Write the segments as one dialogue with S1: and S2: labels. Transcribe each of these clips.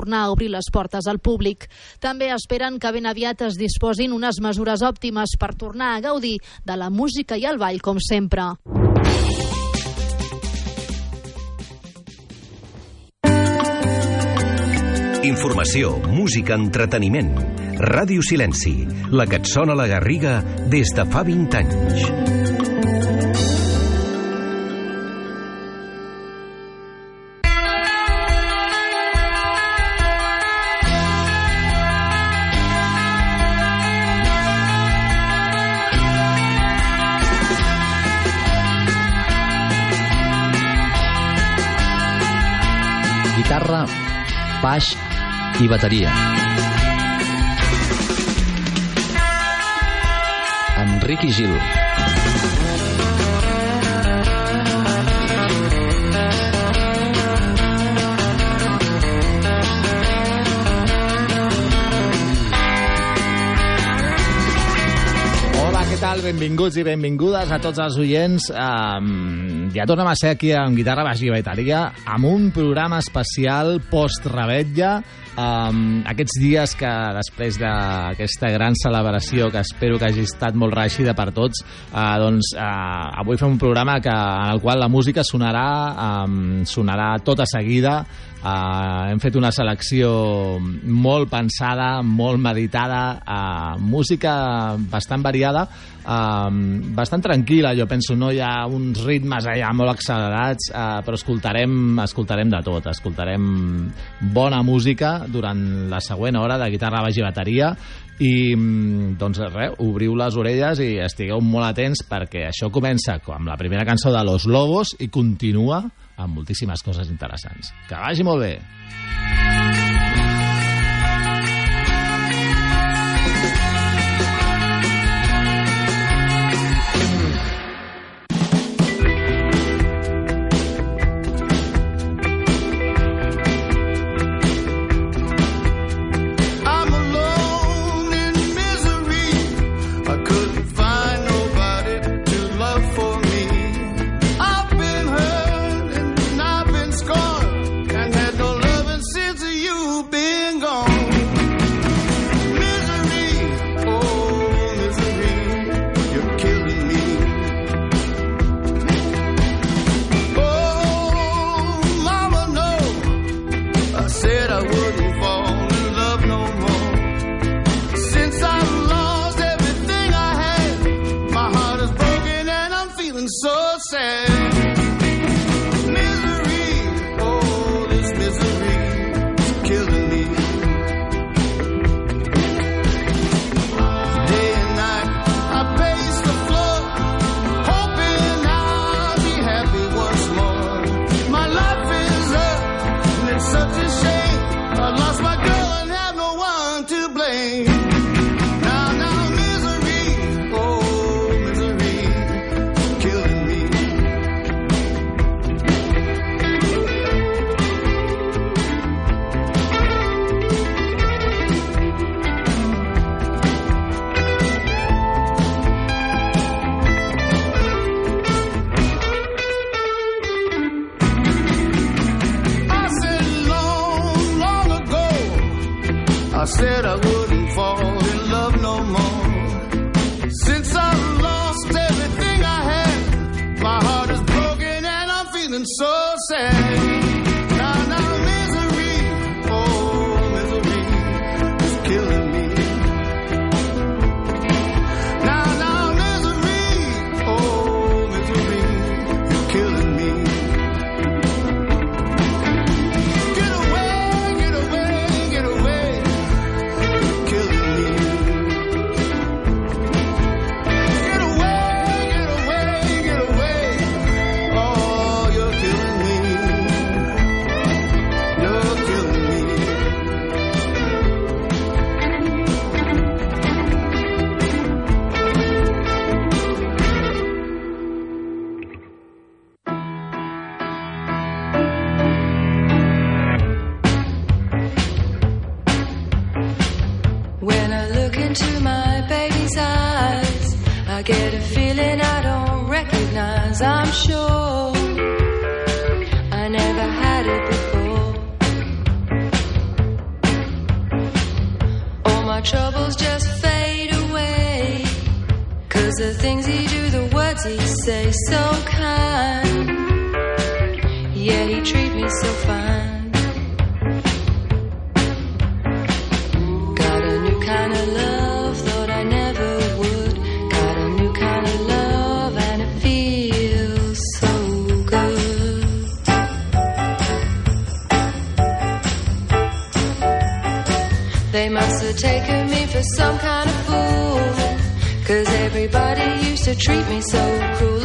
S1: tornar a obrir les portes al públic. També esperen que ben aviat es disposin unes mesures òptimes per tornar a gaudir de la música i el ball com sempre.
S2: Informació, música, entreteniment. Ràdio Silenci, la que et sona la garriga des de fa 20 anys.
S3: Baix i bateria. Enric i Gil.
S4: Hola, què tal? Benvinguts i benvingudes a tots els oients. Um, ja tornem a ser aquí amb Guitarra Baix i Bateria amb un programa especial post-rebetlla. Um, aquests dies que després d'aquesta gran celebració que espero que hagi estat molt reeixida per tots, uh, doncs uh, avui fem un programa que, en el qual la música sonarà, um, sonarà tota seguida, Uh, hem fet una selecció molt pensada, molt meditada, uh, música bastant variada, uh, bastant tranquil·la, jo penso, no hi ha uns ritmes allà molt accelerats, uh, però escoltarem, escoltarem de tot, escoltarem bona música durant la següent hora de guitarra, baix i bateria, i mm, doncs res, obriu les orelles i estigueu molt atents perquè això comença amb la primera cançó de Los Lobos i continua amb moltíssimes coses interessants. Que vagi molt bé!
S5: for
S6: some kind of fool. Cause everybody used to treat me so cruel.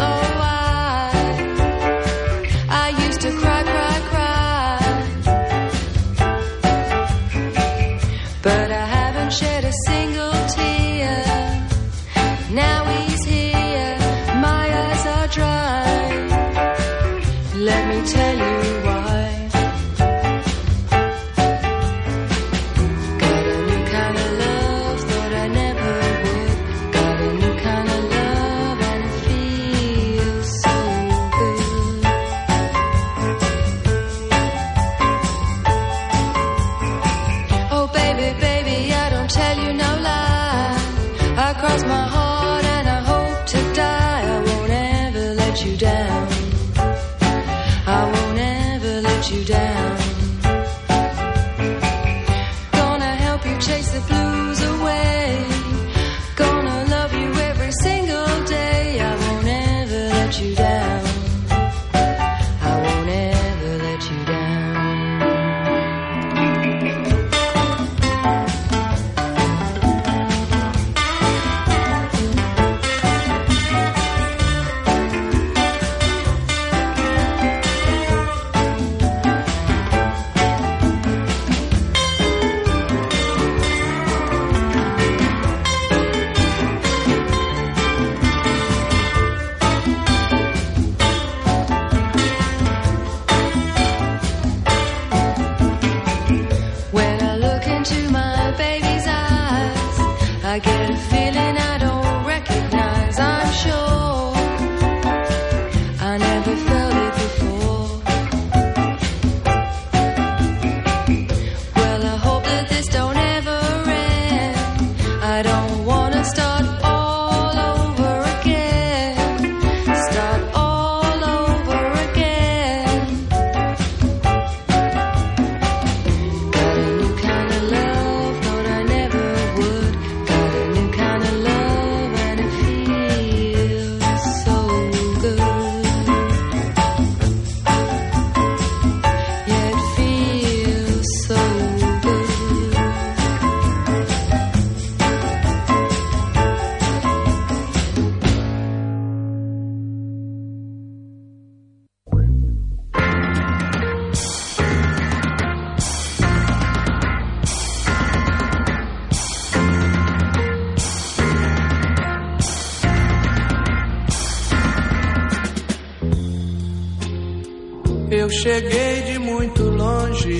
S7: cheguei de muito longe.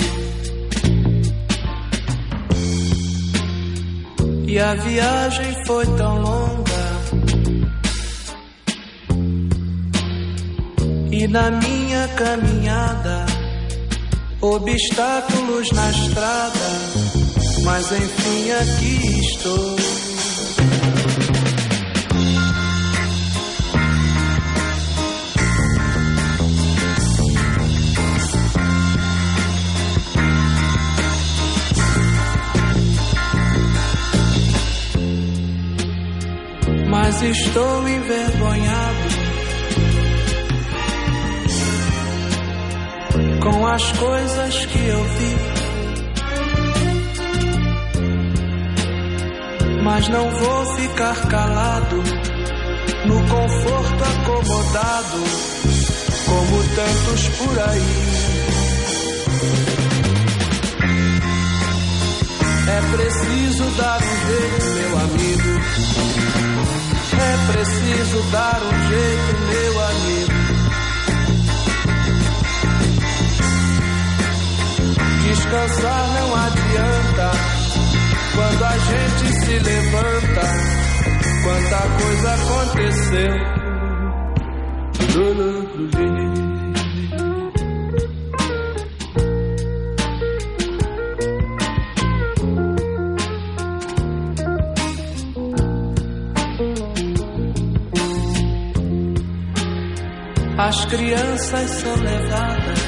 S7: E a viagem foi tão longa. E na minha caminhada, obstáculos na estrada. Mas enfim, aqui estou. estou envergonhado com as coisas que eu vi. Mas não vou ficar calado, no conforto acomodado, como tantos por aí. É preciso dar um jeito, meu amigo. É preciso dar um jeito, meu amigo. Descansar não adianta. Quando a gente se levanta, quanta coisa aconteceu. Lulu, as crianças são levadas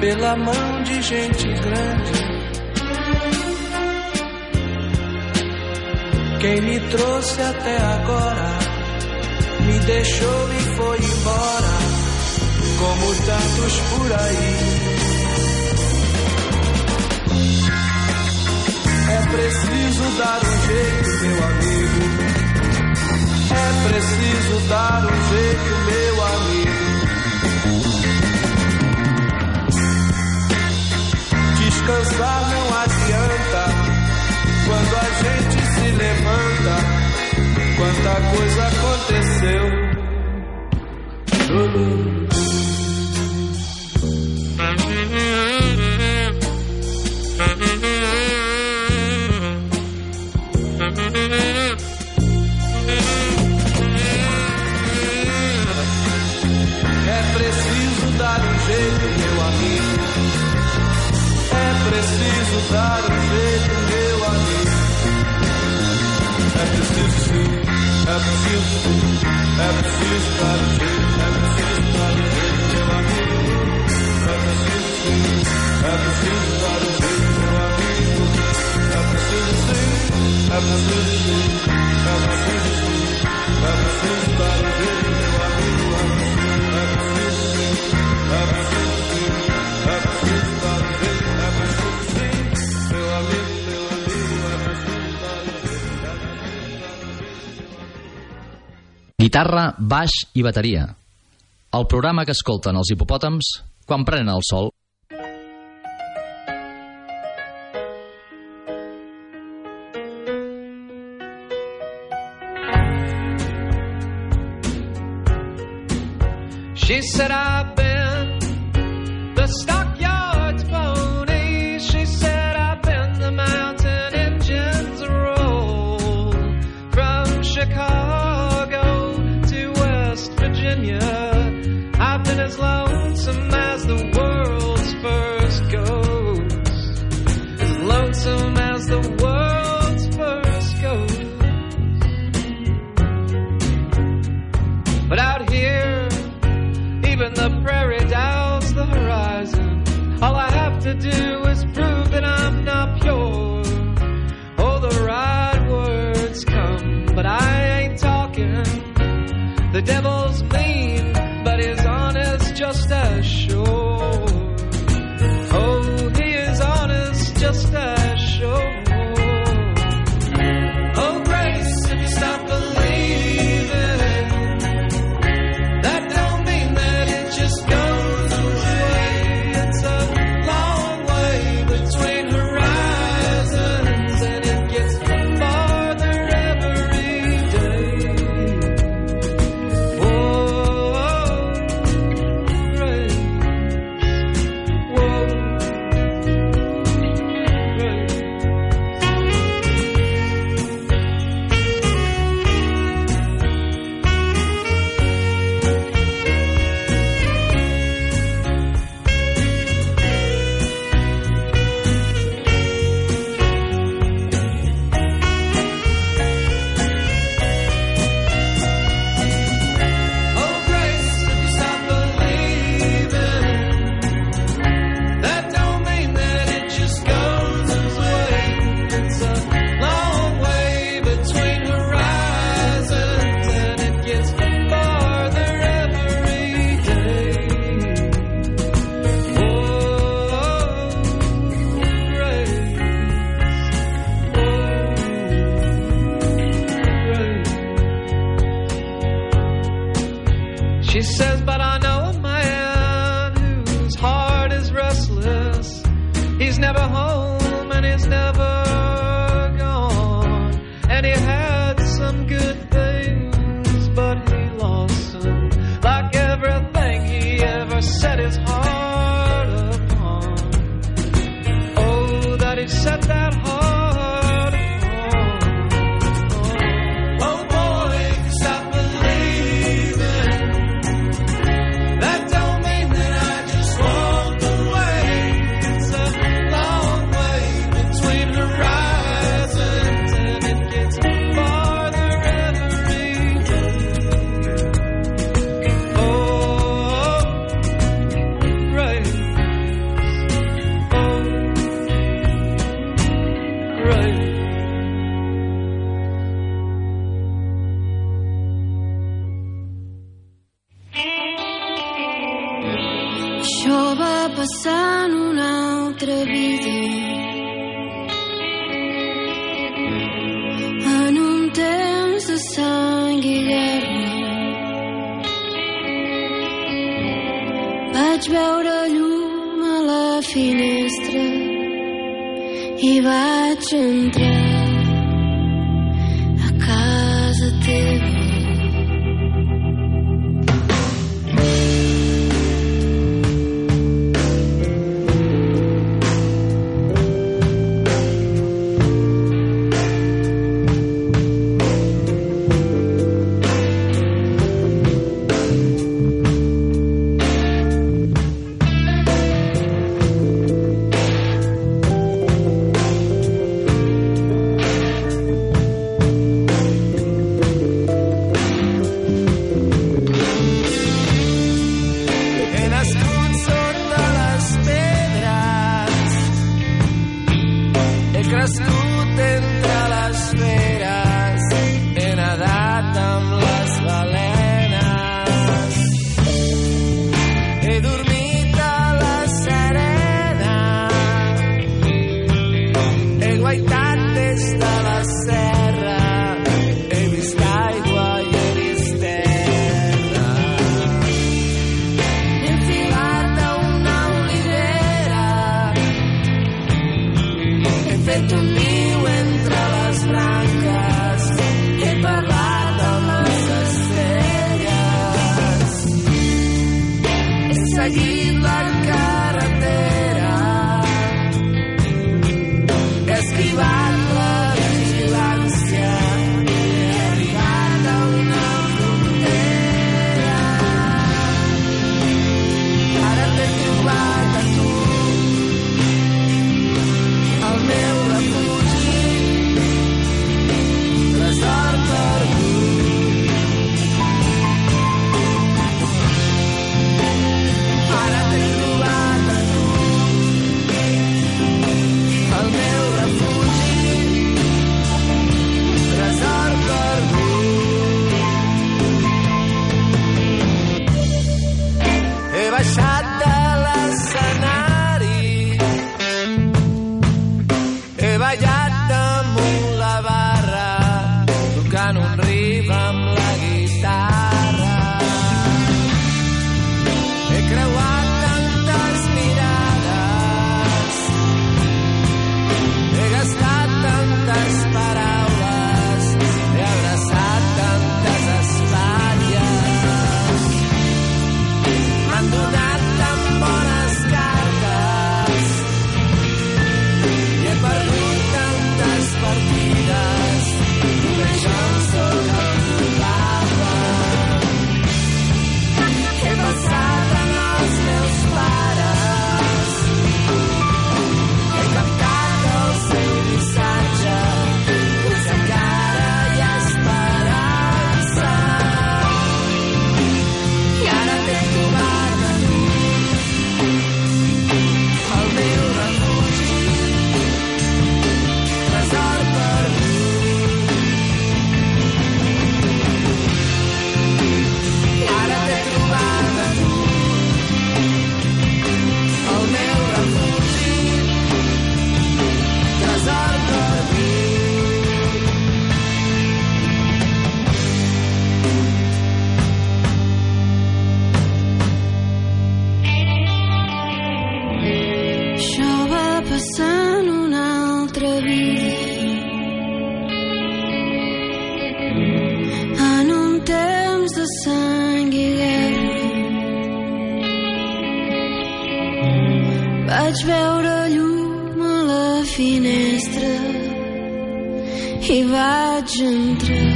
S7: pela mão de gente grande. Quem me trouxe até agora me deixou e foi embora, como tantos por aí. É preciso dar um jeito, meu amigo. Preciso dar um jeito, meu amigo. Descansar não adianta quando a gente se levanta. Quanta coisa aconteceu. Preciso dar um jeito, meu amigo. É preciso sim, é preciso sim, é preciso dar um jeito, é preciso dar um jeito, meu amigo. É preciso sim, é preciso dar um jeito, meu amigo. É preciso sim, é preciso sim, é preciso sim, é preciso dar um jeito, meu amigo. É preciso sim, é preciso sim, é preciso
S3: Guitarra, baix i bateria. El programa que escolten els hipopòtams quan prenen el sol.
S8: m'atreví en un temps de sang i guerra vaig veure llum a la finestra i vaig entrar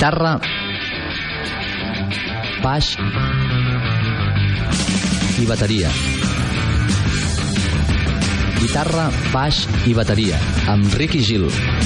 S9: guitarra,
S10: baix i bateria. Guitarra, baix i bateria, amb Ricky Gil.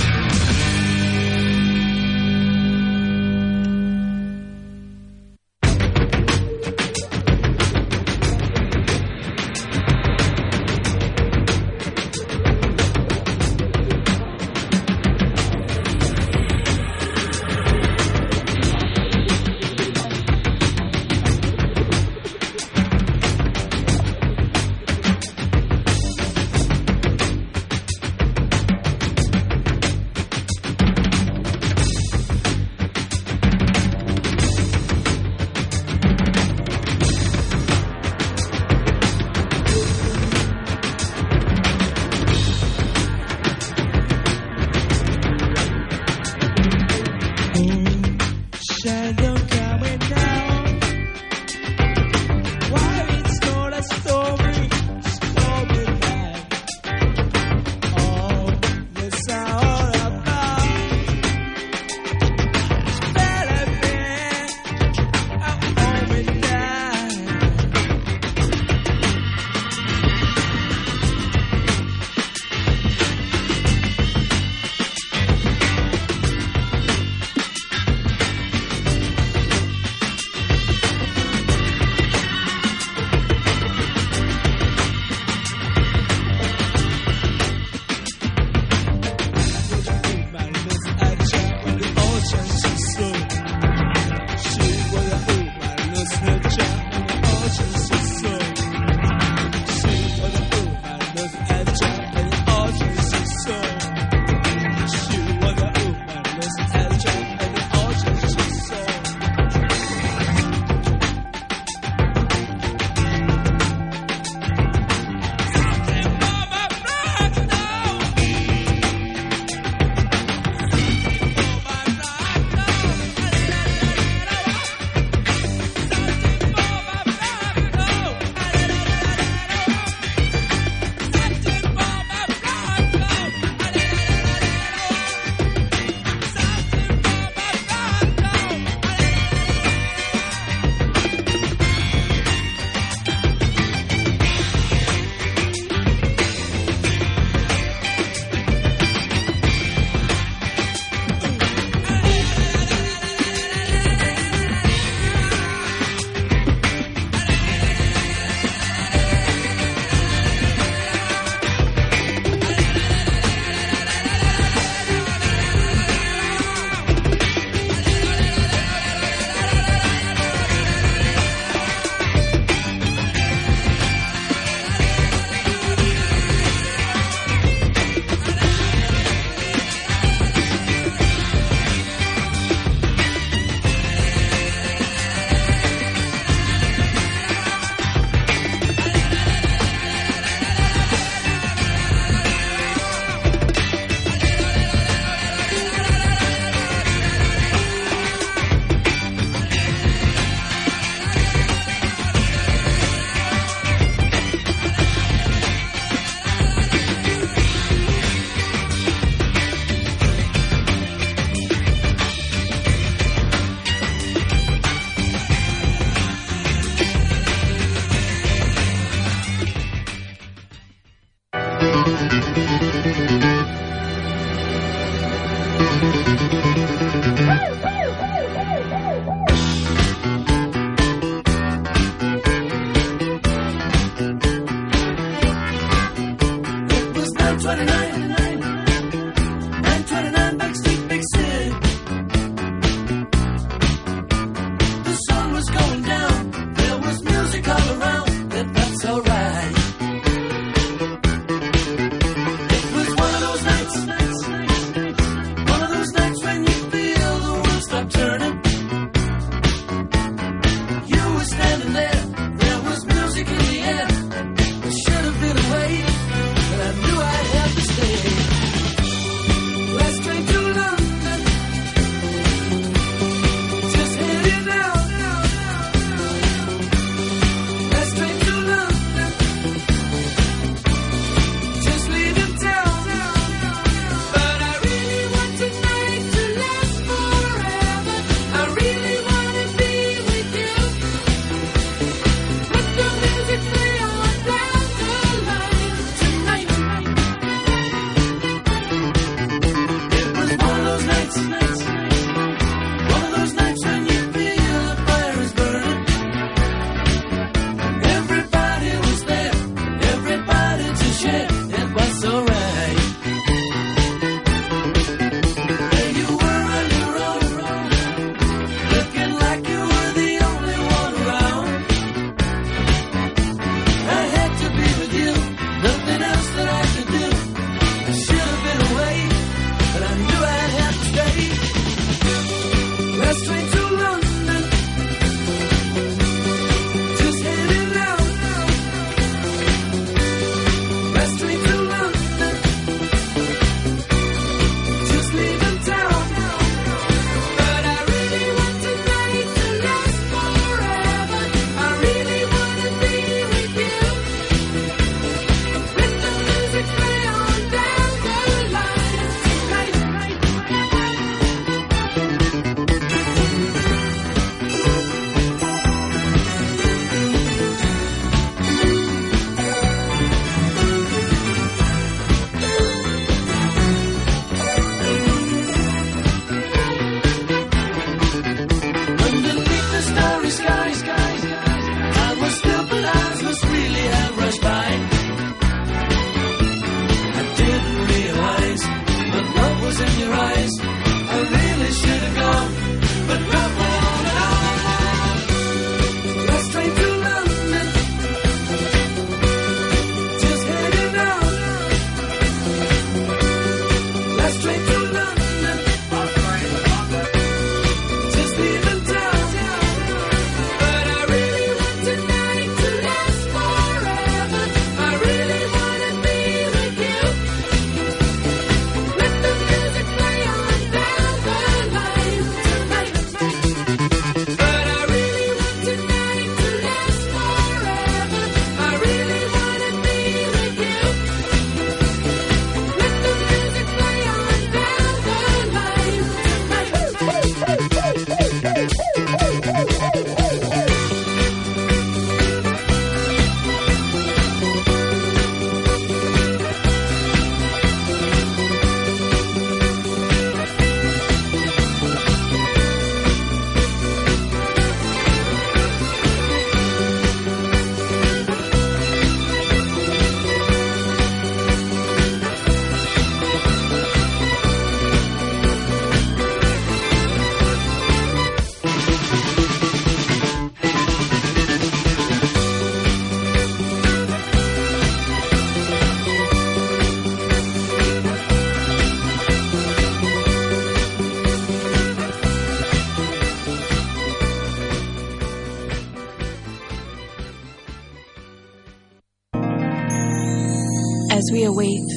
S11: Await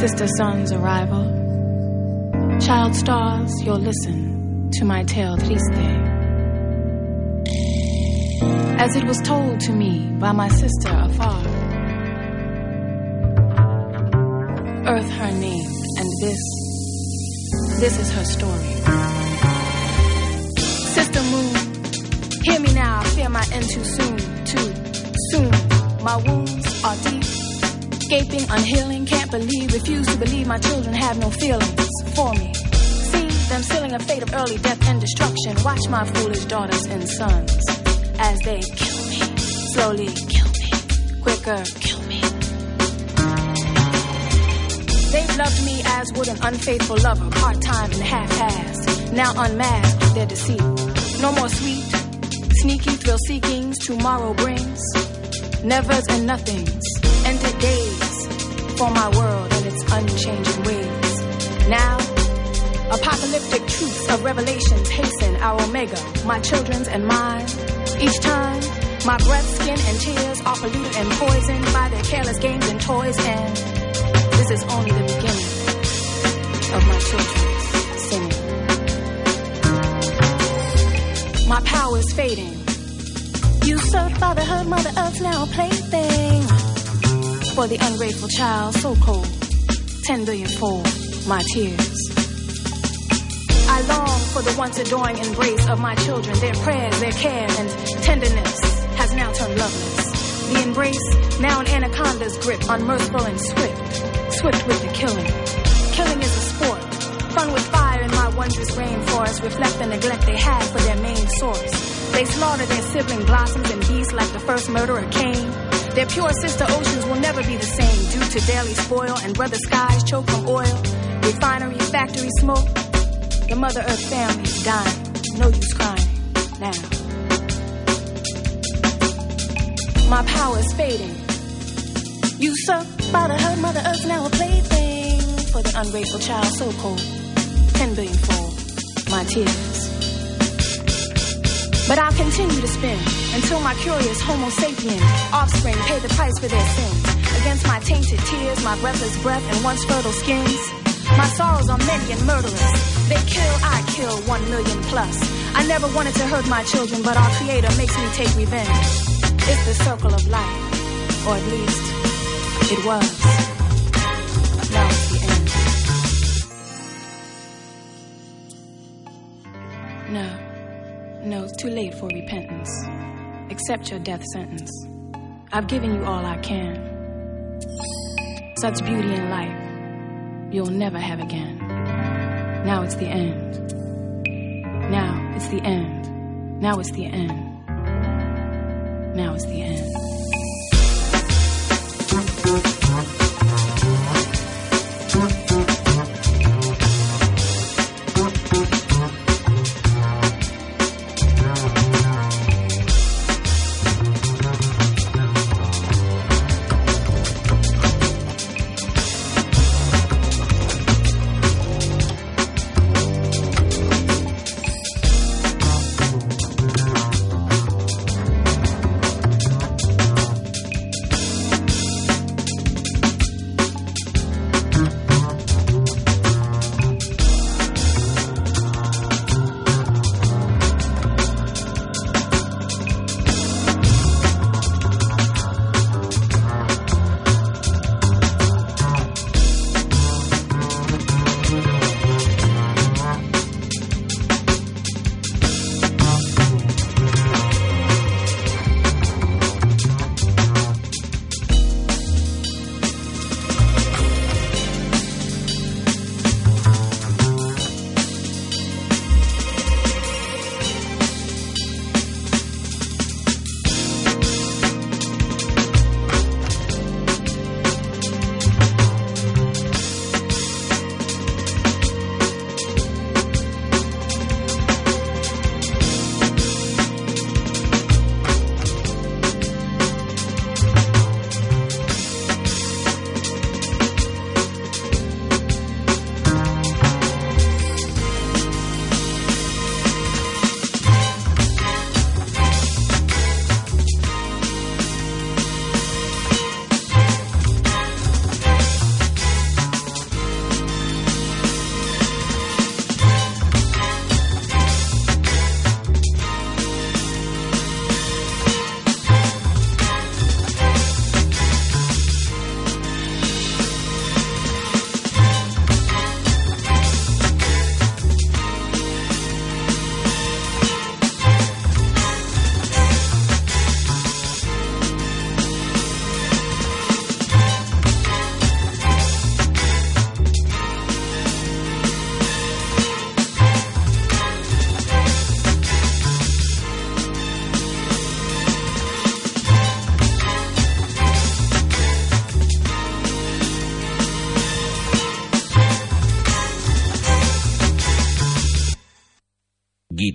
S11: Sister Sun's arrival, child stars, you'll listen to my tale triste. As it was told to me by my sister afar, Earth her name, and this, this is her story. Sister Moon, hear me now, I fear my end too soon, too soon. My wounds are deep Gaping, unhealing, can't believe, refuse to believe my children have no feelings for me. See them sealing a fate of early death and destruction. Watch my foolish daughters and sons as they kill me, slowly kill me, quicker kill me. They've loved me as would an unfaithful lover, part time and half assed. Now unmasked their deceit. No more sweet, sneaky thrill seekings tomorrow brings. Nevers and nothings, ended days for my world and its unchanging ways. Now, apocalyptic truths of revelations hasten our omega, my children's and mine. Each time, my breath, skin, and tears are polluted and poisoned by their careless games and toys, and this is only the beginning of my children's sinning. My power is fading. You Usurped fatherhood, mother earth's now plaything. For the ungrateful child, so cold, ten billion fold my tears. I long for the once adoring embrace of my children. Their prayers, their care, and tenderness has now turned loveless. The embrace, now an anaconda's grip, unmerciful and swift, swift with the killing. Killing is a sport. Fun with fire in my wondrous rainforest reflect the neglect they had for their main source. They slaughter their sibling blossoms and beasts like the first murderer Cain. Their pure sister oceans will never be the same due to daily spoil and brother skies choke from oil, refinery, factory smoke. The Mother Earth family is dying. No use crying now. My power is fading. Usurped by the hurt Mother Earth now a plaything for the ungrateful child so cold. Ten billion fold my tears. But I'll continue to spin until my curious Homo sapien offspring pay the price for their sins. Against my tainted tears, my breathless breath, and once fertile skins. My sorrows are many and murderous. They kill, I kill, one million plus. I never wanted to hurt my children, but our Creator makes me take revenge. It's the circle of life, or at least it was. No, no, it's too late for repentance. Accept your death sentence. I've given you all I can. Such beauty in life, you'll never have again. Now it's the end. Now it's the end. Now it's the end. Now it's the end.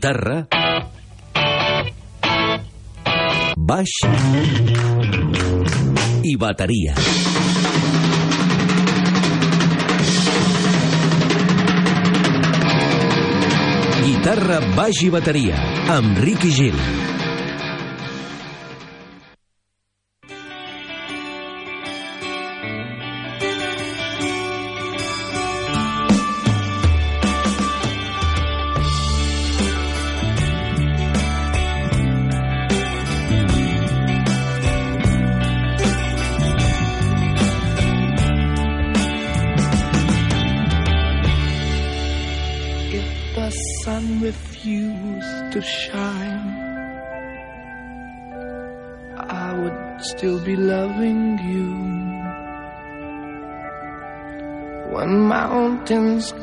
S2: guitarra, baix i bateria. Guitarra, baix i bateria, amb Ricky Gil.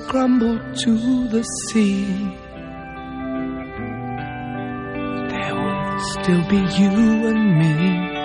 S4: crumbled to the sea, there will still be you and me.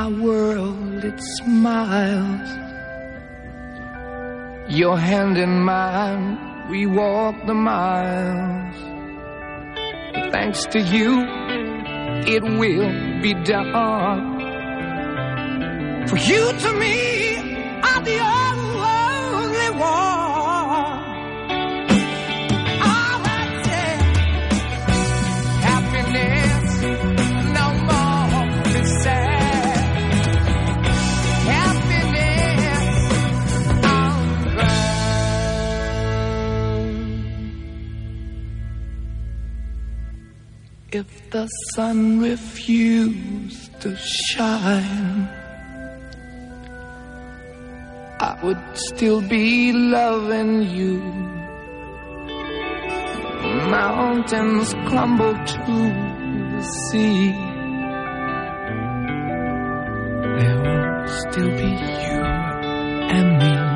S4: My world it smiles. Your hand in mine, we walk the miles. Thanks to you, it will be done. For you to me the sun refused to shine, I would still be loving you. Mountains crumble to the sea. There will still be you and me.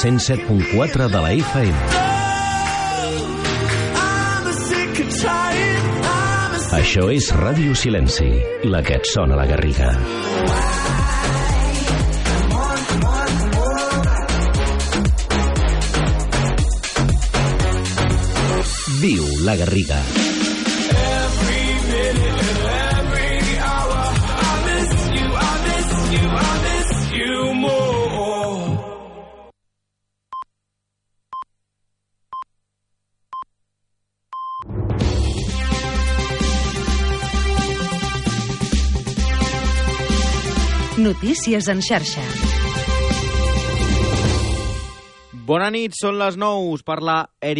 S3: 107.4 de la FM. Això és Ràdio Silenci, la que et sona la Garriga. Viu la Garriga.
S12: Notícies en xarxa.
S13: Bona nit, són les 9. Us parla Eric